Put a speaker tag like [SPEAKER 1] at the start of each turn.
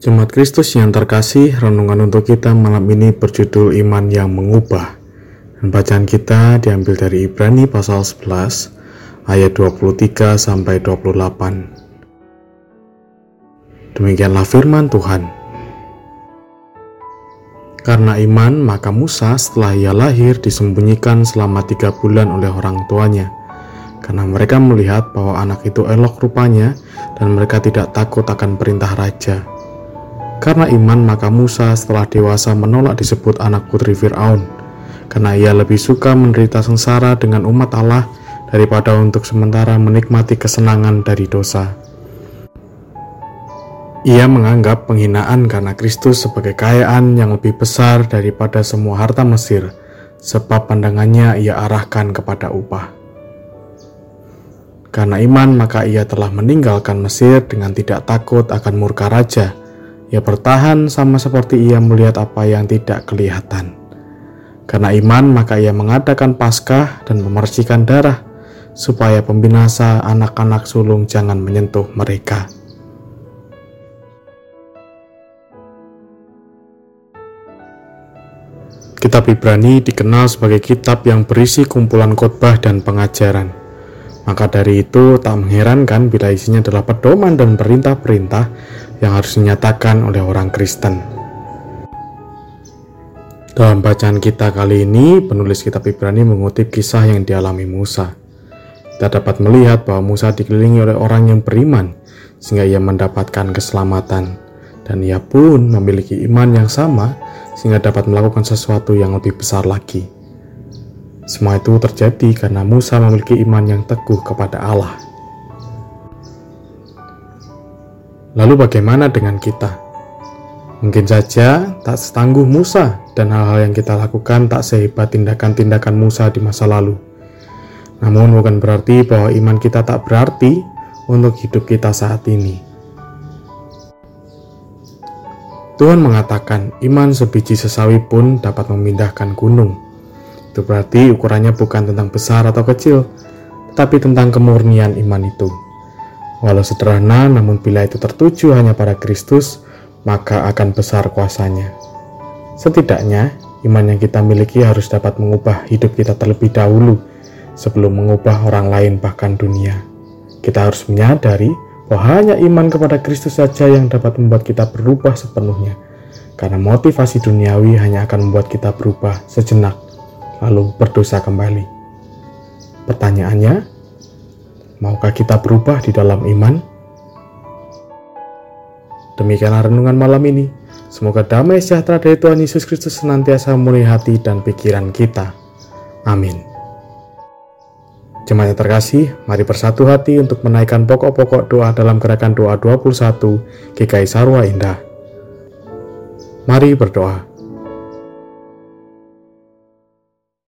[SPEAKER 1] Jemaat Kristus yang terkasih, renungan untuk kita malam ini berjudul Iman yang Mengubah. Dan bacaan kita diambil dari Ibrani pasal 11 ayat 23 sampai 28. Demikianlah firman Tuhan. Karena iman, maka Musa setelah ia lahir disembunyikan selama tiga bulan oleh orang tuanya. Karena mereka melihat bahwa anak itu elok rupanya dan mereka tidak takut akan perintah raja karena iman maka Musa setelah dewasa menolak disebut anak putri Fir'aun, karena ia lebih suka menderita sengsara dengan umat Allah daripada untuk sementara menikmati kesenangan dari dosa. Ia menganggap penghinaan karena Kristus sebagai kekayaan yang lebih besar daripada semua harta Mesir, sebab pandangannya ia arahkan kepada upah. Karena iman, maka ia telah meninggalkan Mesir dengan tidak takut akan murka raja, ia bertahan sama seperti ia melihat apa yang tidak kelihatan. Karena iman, maka ia mengadakan paskah dan memercikan darah, supaya pembinasa anak-anak sulung jangan menyentuh mereka. Kitab Ibrani dikenal sebagai kitab yang berisi kumpulan khotbah dan pengajaran. Maka dari itu tak mengherankan bila isinya adalah pedoman dan perintah-perintah yang harus dinyatakan oleh orang Kristen. Dalam bacaan kita kali ini, penulis kitab Ibrani mengutip kisah yang dialami Musa. Kita dapat melihat bahwa Musa dikelilingi oleh orang yang beriman, sehingga ia mendapatkan keselamatan. Dan ia pun memiliki iman yang sama, sehingga dapat melakukan sesuatu yang lebih besar lagi. Semua itu terjadi karena Musa memiliki iman yang teguh kepada Allah. Lalu bagaimana dengan kita? Mungkin saja tak setangguh Musa dan hal-hal yang kita lakukan tak sehebat tindakan-tindakan Musa di masa lalu. Namun bukan berarti bahwa iman kita tak berarti untuk hidup kita saat ini. Tuhan mengatakan iman sebiji sesawi pun dapat memindahkan gunung. Itu berarti ukurannya bukan tentang besar atau kecil, tetapi tentang kemurnian iman itu. Walau sederhana, namun bila itu tertuju hanya pada Kristus, maka akan besar kuasanya. Setidaknya, iman yang kita miliki harus dapat mengubah hidup kita terlebih dahulu sebelum mengubah orang lain bahkan dunia. Kita harus menyadari bahwa hanya iman kepada Kristus saja yang dapat membuat kita berubah sepenuhnya. Karena motivasi duniawi hanya akan membuat kita berubah sejenak, lalu berdosa kembali. Pertanyaannya, Maukah kita berubah di dalam iman? Demikianlah renungan malam ini. Semoga damai sejahtera dari Tuhan Yesus Kristus senantiasa memenuhi hati dan pikiran kita. Amin. Jemaat terkasih, mari bersatu hati untuk menaikkan pokok-pokok doa dalam gerakan doa 21 GKI Sarwa Indah. Mari berdoa.